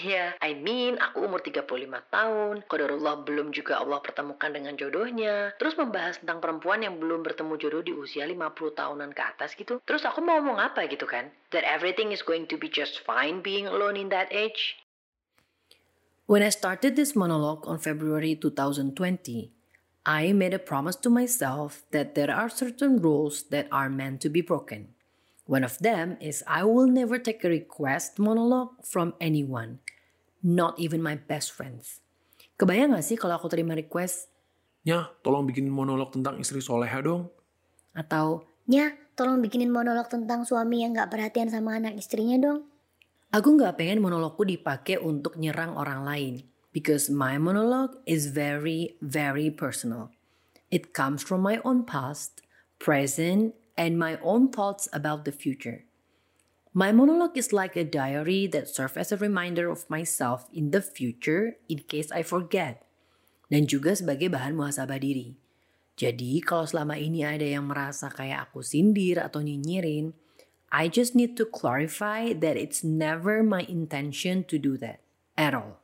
Ya, I mean aku umur 35 tahun, Qadarullah belum juga Allah pertemukan dengan jodohnya. Terus membahas tentang perempuan yang belum bertemu jodoh di usia 50 tahunan ke atas gitu. Terus aku mau ngomong apa gitu kan? That everything is going to be just fine being alone in that age? When I started this monologue on February 2020, I made a promise to myself that there are certain rules that are meant to be broken. One of them is I will never take a request monologue from anyone, not even my best friends. Kebayang gak sih kalau aku terima request? Ya, tolong bikinin monolog tentang istri soleha dong. Atau, Nya, tolong bikinin monolog tentang suami yang gak perhatian sama anak istrinya dong. aku gak pengen monologku dipakai untuk nyerang orang lain. Because my monologue is very, very personal. It comes from my own past, present, and my own thoughts about the future. My monologue is like a diary that serves as a reminder of myself in the future in case I forget. Dan juga sebagai bahan muhasabah diri. Jadi kalau selama ini ada yang merasa kayak aku sindir atau nyinyirin, I just need to clarify that it's never my intention to do that at all.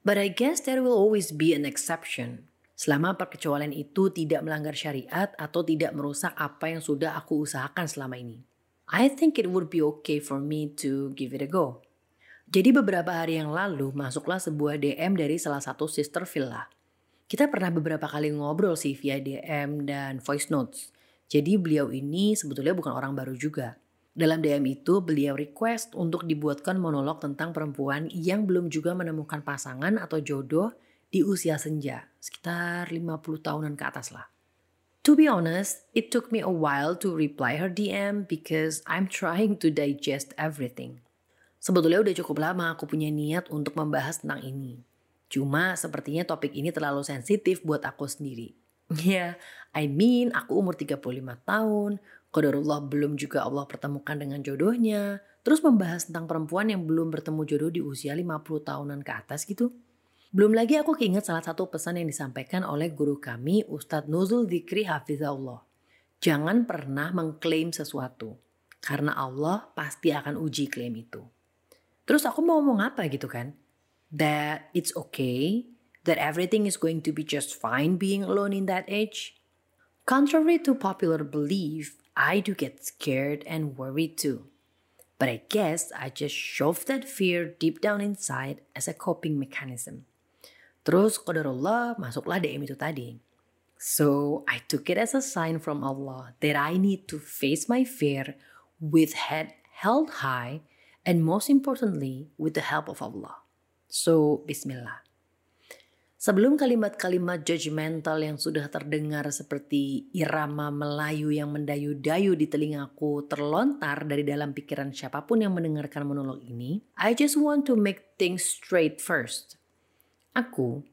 But I guess there will always be an exception selama perkecualian itu tidak melanggar syariat atau tidak merusak apa yang sudah aku usahakan selama ini. I think it would be okay for me to give it a go. Jadi beberapa hari yang lalu masuklah sebuah DM dari salah satu sister villa. Kita pernah beberapa kali ngobrol sih via DM dan voice notes. Jadi beliau ini sebetulnya bukan orang baru juga. Dalam DM itu beliau request untuk dibuatkan monolog tentang perempuan yang belum juga menemukan pasangan atau jodoh di usia senja, sekitar 50 tahunan ke atas lah. To be honest, it took me a while to reply her DM because I'm trying to digest everything. Sebetulnya udah cukup lama aku punya niat untuk membahas tentang ini. Cuma sepertinya topik ini terlalu sensitif buat aku sendiri. Ya, yeah, I mean aku umur 35 tahun, Qadarullah belum juga Allah pertemukan dengan jodohnya, terus membahas tentang perempuan yang belum bertemu jodoh di usia 50 tahunan ke atas gitu. Belum lagi aku keinget salah satu pesan yang disampaikan oleh guru kami Ustadz Nuzul Dikri Hafizahullah. Jangan pernah mengklaim sesuatu. Karena Allah pasti akan uji klaim itu. Terus aku mau ngomong apa gitu kan? That it's okay, that everything is going to be just fine being alone in that age. Contrary to popular belief, I do get scared and worried too. But I guess I just shove that fear deep down inside as a coping mechanism. Terus qadarullah masuklah DM itu tadi. So I took it as a sign from Allah that I need to face my fear with head held high and most importantly with the help of Allah. So bismillah. Sebelum kalimat-kalimat judgmental yang sudah terdengar seperti irama Melayu yang mendayu-dayu di telingaku terlontar dari dalam pikiran siapa pun yang mendengarkan monolog ini, I just want to make things straight first. Aku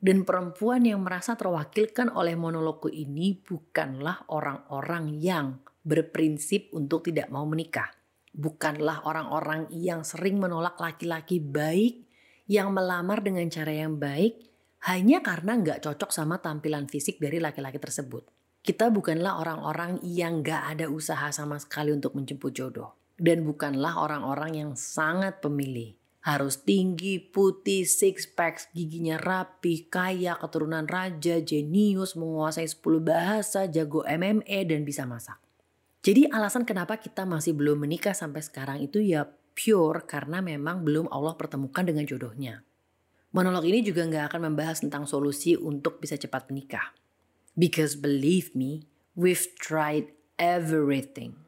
dan perempuan yang merasa terwakilkan oleh monologku ini bukanlah orang-orang yang berprinsip untuk tidak mau menikah. Bukanlah orang-orang yang sering menolak laki-laki baik yang melamar dengan cara yang baik hanya karena nggak cocok sama tampilan fisik dari laki-laki tersebut. Kita bukanlah orang-orang yang nggak ada usaha sama sekali untuk menjemput jodoh. Dan bukanlah orang-orang yang sangat pemilih harus tinggi, putih, six packs, giginya rapi, kaya, keturunan raja, jenius, menguasai 10 bahasa, jago MMA, dan bisa masak. Jadi alasan kenapa kita masih belum menikah sampai sekarang itu ya pure karena memang belum Allah pertemukan dengan jodohnya. Monolog ini juga nggak akan membahas tentang solusi untuk bisa cepat menikah. Because believe me, we've tried everything.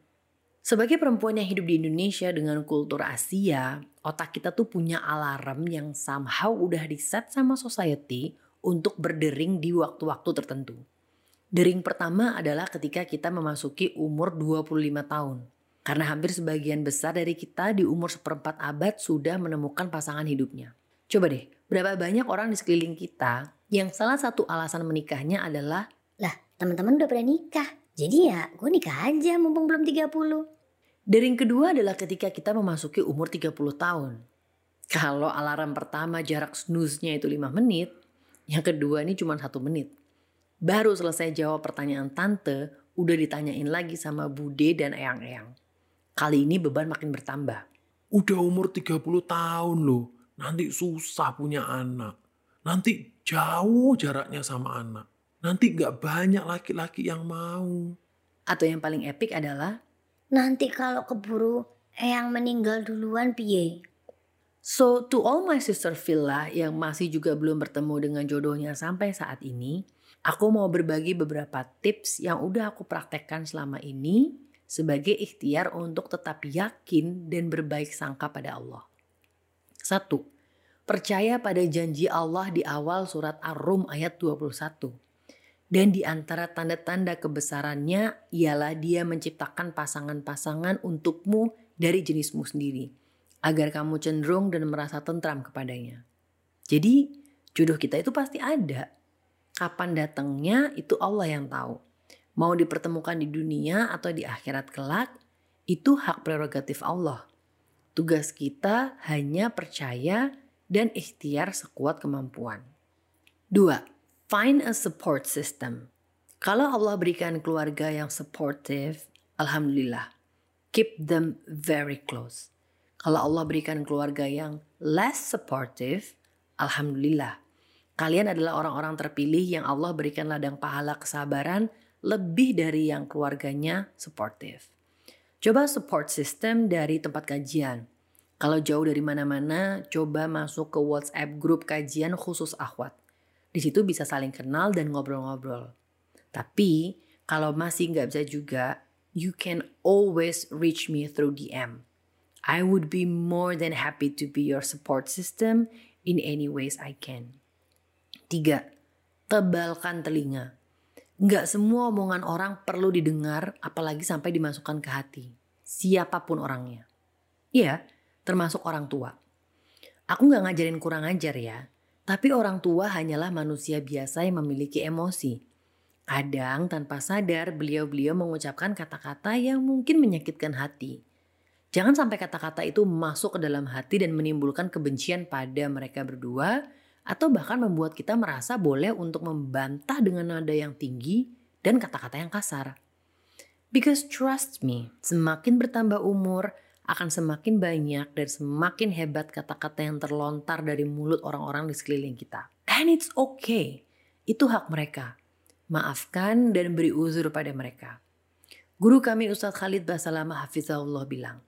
Sebagai perempuan yang hidup di Indonesia dengan kultur Asia, otak kita tuh punya alarm yang somehow udah di set sama society untuk berdering di waktu-waktu tertentu. Dering pertama adalah ketika kita memasuki umur 25 tahun. Karena hampir sebagian besar dari kita di umur seperempat abad sudah menemukan pasangan hidupnya. Coba deh, berapa banyak orang di sekeliling kita yang salah satu alasan menikahnya adalah Lah, teman-teman udah pernah nikah. Jadi ya gue nikah aja mumpung belum 30. Dering kedua adalah ketika kita memasuki umur 30 tahun. Kalau alarm pertama jarak snooze-nya itu 5 menit, yang kedua ini cuma satu menit. Baru selesai jawab pertanyaan tante, udah ditanyain lagi sama Bude dan Eyang-Eyang. Kali ini beban makin bertambah. Udah umur 30 tahun loh. nanti susah punya anak. Nanti jauh jaraknya sama anak. Nanti gak banyak laki-laki yang mau. Atau yang paling epic adalah Nanti kalau keburu yang meninggal duluan piye? So to all my sister Villa yang masih juga belum bertemu dengan jodohnya sampai saat ini, aku mau berbagi beberapa tips yang udah aku praktekkan selama ini sebagai ikhtiar untuk tetap yakin dan berbaik sangka pada Allah. Satu, percaya pada janji Allah di awal surat Ar-Rum ayat 21. Dan di antara tanda-tanda kebesarannya ialah dia menciptakan pasangan-pasangan untukmu dari jenismu sendiri. Agar kamu cenderung dan merasa tentram kepadanya. Jadi jodoh kita itu pasti ada. Kapan datangnya itu Allah yang tahu. Mau dipertemukan di dunia atau di akhirat kelak, itu hak prerogatif Allah. Tugas kita hanya percaya dan ikhtiar sekuat kemampuan. Dua, Find a support system. Kalau Allah berikan keluarga yang supportive, alhamdulillah. Keep them very close. Kalau Allah berikan keluarga yang less supportive, alhamdulillah. Kalian adalah orang-orang terpilih yang Allah berikan ladang pahala kesabaran lebih dari yang keluarganya supportive. Coba support system dari tempat kajian. Kalau jauh dari mana-mana, coba masuk ke WhatsApp grup kajian khusus akhwat di situ bisa saling kenal dan ngobrol-ngobrol. Tapi kalau masih nggak bisa juga, you can always reach me through DM. I would be more than happy to be your support system in any ways I can. Tiga, tebalkan telinga. Nggak semua omongan orang perlu didengar, apalagi sampai dimasukkan ke hati. Siapa pun orangnya. Iya, termasuk orang tua. Aku nggak ngajarin kurang ajar ya, tapi orang tua hanyalah manusia biasa yang memiliki emosi. Kadang tanpa sadar beliau-beliau mengucapkan kata-kata yang mungkin menyakitkan hati. Jangan sampai kata-kata itu masuk ke dalam hati dan menimbulkan kebencian pada mereka berdua atau bahkan membuat kita merasa boleh untuk membantah dengan nada yang tinggi dan kata-kata yang kasar. Because trust me, semakin bertambah umur, akan semakin banyak dan semakin hebat kata-kata yang terlontar dari mulut orang-orang di sekeliling kita. And it's okay. Itu hak mereka. Maafkan dan beri uzur pada mereka. Guru kami Ustadz Khalid Basalamah Hafizahullah bilang,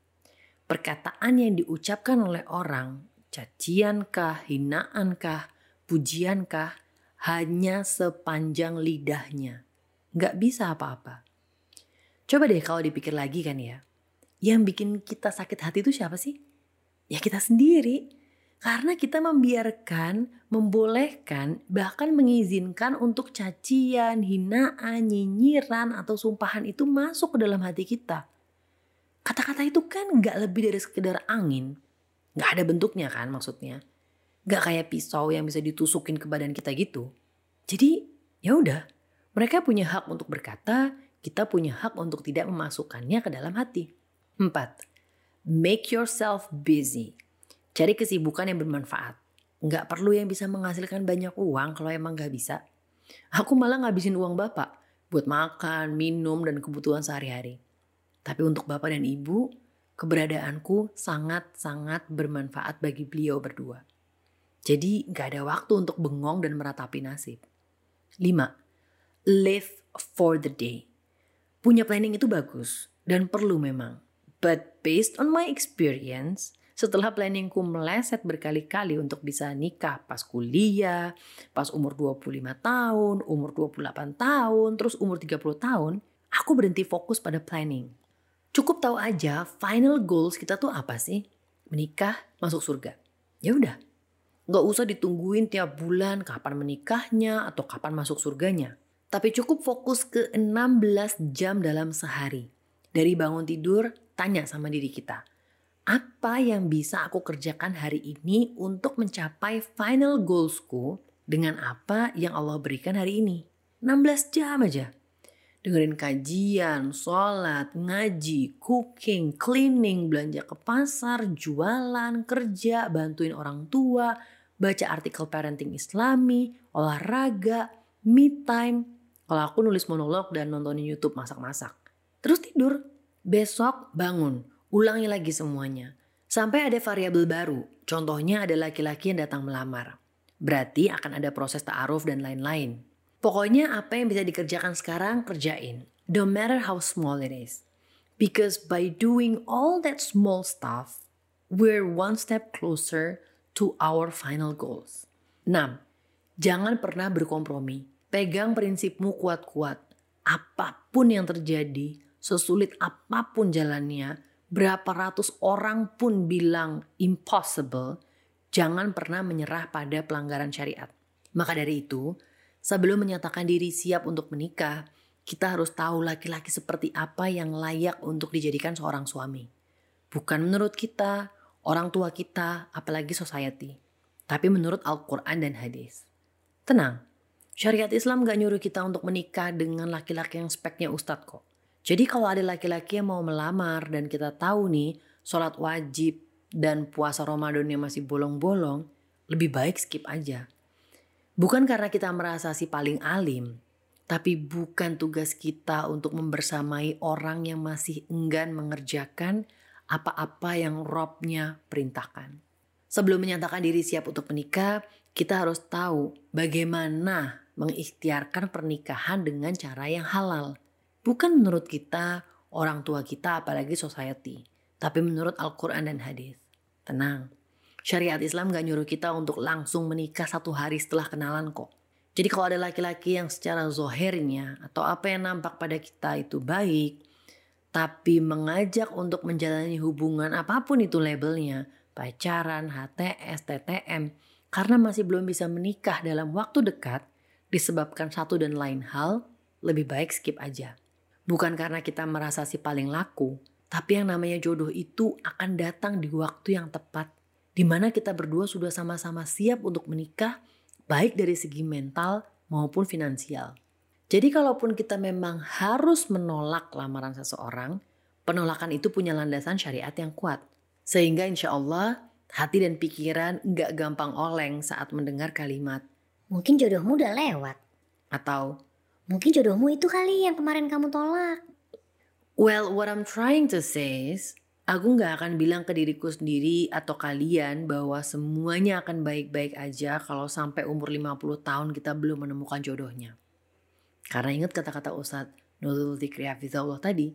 perkataan yang diucapkan oleh orang, caciankah, hinaankah, pujiankah, hanya sepanjang lidahnya. Nggak bisa apa-apa. Coba deh kalau dipikir lagi kan ya, yang bikin kita sakit hati itu siapa sih? Ya kita sendiri. Karena kita membiarkan, membolehkan, bahkan mengizinkan untuk cacian, hinaan, nyinyiran, atau sumpahan itu masuk ke dalam hati kita. Kata-kata itu kan gak lebih dari sekedar angin. Gak ada bentuknya kan maksudnya. Gak kayak pisau yang bisa ditusukin ke badan kita gitu. Jadi ya udah, mereka punya hak untuk berkata, kita punya hak untuk tidak memasukkannya ke dalam hati. Empat, make yourself busy. Cari kesibukan yang bermanfaat. Nggak perlu yang bisa menghasilkan banyak uang kalau emang nggak bisa. Aku malah ngabisin uang bapak buat makan, minum, dan kebutuhan sehari-hari. Tapi untuk bapak dan ibu, keberadaanku sangat-sangat bermanfaat bagi beliau berdua. Jadi nggak ada waktu untuk bengong dan meratapi nasib. Lima, live for the day. Punya planning itu bagus dan perlu memang. But based on my experience, setelah planningku meleset berkali-kali untuk bisa nikah pas kuliah, pas umur 25 tahun, umur 28 tahun, terus umur 30 tahun, aku berhenti fokus pada planning. Cukup tahu aja final goals kita tuh apa sih? Menikah, masuk surga. Ya udah. Nggak usah ditungguin tiap bulan kapan menikahnya atau kapan masuk surganya. Tapi cukup fokus ke 16 jam dalam sehari. Dari bangun tidur tanya sama diri kita, apa yang bisa aku kerjakan hari ini untuk mencapai final goalsku dengan apa yang Allah berikan hari ini? 16 jam aja. Dengerin kajian, sholat, ngaji, cooking, cleaning, belanja ke pasar, jualan, kerja, bantuin orang tua, baca artikel parenting islami, olahraga, me time. Kalau aku nulis monolog dan nontonin YouTube masak-masak. Terus tidur. Besok bangun, ulangi lagi semuanya. Sampai ada variabel baru, contohnya ada laki-laki yang datang melamar. Berarti akan ada proses ta'aruf dan lain-lain. Pokoknya apa yang bisa dikerjakan sekarang, kerjain. No matter how small it is. Because by doing all that small stuff, we're one step closer to our final goals. 6. Jangan pernah berkompromi. Pegang prinsipmu kuat-kuat. Apa pun yang terjadi, sesulit apa pun jalannya, berapa ratus orang pun bilang impossible, jangan pernah menyerah pada pelanggaran syariat. Maka dari itu, sebelum menyatakan diri siap untuk menikah, kita harus tahu laki-laki seperti apa yang layak untuk dijadikan seorang suami. Bukan menurut kita, orang tua kita, apalagi society. Tapi menurut Al-Quran dan hadis. Tenang, syariat Islam gak nyuruh kita untuk menikah dengan laki-laki yang speknya ustadz kok. Jadi kalau ada laki-laki yang mau melamar dan kita tahu nih sholat wajib dan puasa Ramadannya masih bolong-bolong, lebih baik skip aja. Bukan karena kita merasa si paling alim, tapi bukan tugas kita untuk membersamai orang yang masih enggan mengerjakan apa-apa yang Robnya perintahkan. Sebelum menyatakan diri siap untuk menikah, kita harus tahu bagaimana mengikhtiarkan pernikahan dengan cara yang halal Bukan menurut kita, orang tua kita, apalagi society. Tapi menurut Al-Quran dan hadis. Tenang, syariat Islam gak nyuruh kita untuk langsung menikah satu hari setelah kenalan kok. Jadi kalau ada laki-laki yang secara zohirnya atau apa yang nampak pada kita itu baik, tapi mengajak untuk menjalani hubungan apa pun itu labelnya, pacaran, HTS, TTM, karena masih belum bisa menikah dalam waktu dekat, disebabkan satu dan lain hal, lebih baik skip aja. Bukan karena kita merasa si paling laku, tapi yang namanya jodoh itu akan datang di waktu yang tepat. Di mana kita berdua sudah sama-sama siap untuk menikah, baik dari segi mental maupun finansial. Jadi kalaupun kita memang harus menolak lamaran seseorang, penolakan itu punya landasan syariat yang kuat. Sehingga insya Allah hati dan pikiran nggak gampang oleng saat mendengar kalimat. Mungkin jodohmu udah lewat. Atau Mungkin jodohmu itu kali yang kemarin kamu tolak. Well, what I'm trying to say is, aku nggak akan bilang ke diriku sendiri atau kalian bahwa semuanya akan baik-baik aja kalau sampai umur 50 tahun kita belum menemukan jodohnya. Karena ingat kata-kata Ustadz Nuzul Zikri Allah tadi,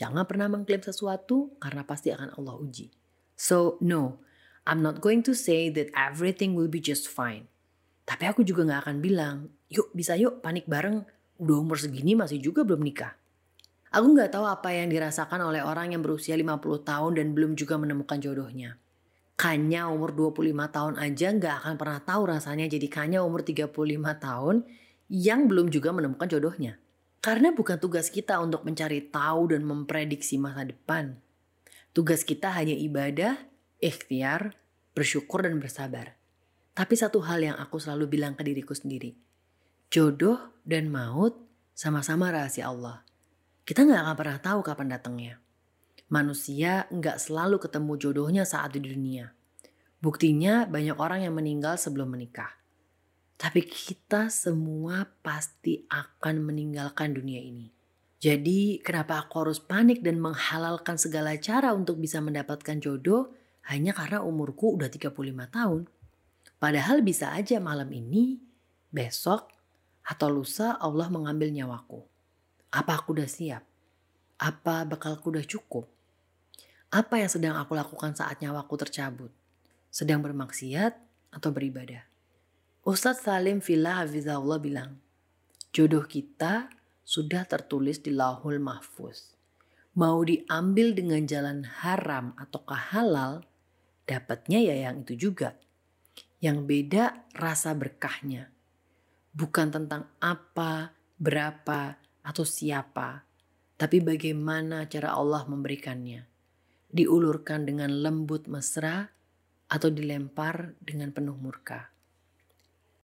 jangan pernah mengklaim sesuatu karena pasti akan Allah uji. So, no, I'm not going to say that everything will be just fine. Tapi aku juga nggak akan bilang, yuk bisa yuk panik bareng udah umur segini masih juga belum nikah. Aku nggak tahu apa yang dirasakan oleh orang yang berusia 50 tahun dan belum juga menemukan jodohnya. Kanya umur 25 tahun aja nggak akan pernah tahu rasanya jadi kanya umur 35 tahun yang belum juga menemukan jodohnya. Karena bukan tugas kita untuk mencari tahu dan memprediksi masa depan. Tugas kita hanya ibadah, ikhtiar, bersyukur dan bersabar. Tapi satu hal yang aku selalu bilang ke diriku sendiri – Jodoh dan maut sama-sama rahasia Allah. Kita nggak akan pernah tahu kapan datangnya. Manusia nggak selalu ketemu jodohnya saat di dunia. Buktinya banyak orang yang meninggal sebelum menikah. Tapi kita semua pasti akan meninggalkan dunia ini. Jadi kenapa aku harus panik dan menghalalkan segala cara untuk bisa mendapatkan jodoh hanya karena umurku udah 35 tahun? Padahal bisa aja malam ini, besok, atau lusa Allah mengambil nyawaku? Apa aku udah siap? Apa bakalku udah cukup? Apa yang sedang aku lakukan saat nyawaku tercabut? Sedang bermaksiat atau beribadah? Ustadz Salim Villa Hafizahullah bilang, jodoh kita sudah tertulis di lahul mahfuz. Mau diambil dengan jalan haram ataukah halal, dapatnya ya yang itu juga. Yang beda rasa berkahnya bukan tentang apa, berapa, atau siapa, tapi bagaimana cara Allah memberikannya. Diulurkan dengan lembut mesra atau dilempar dengan penuh murka.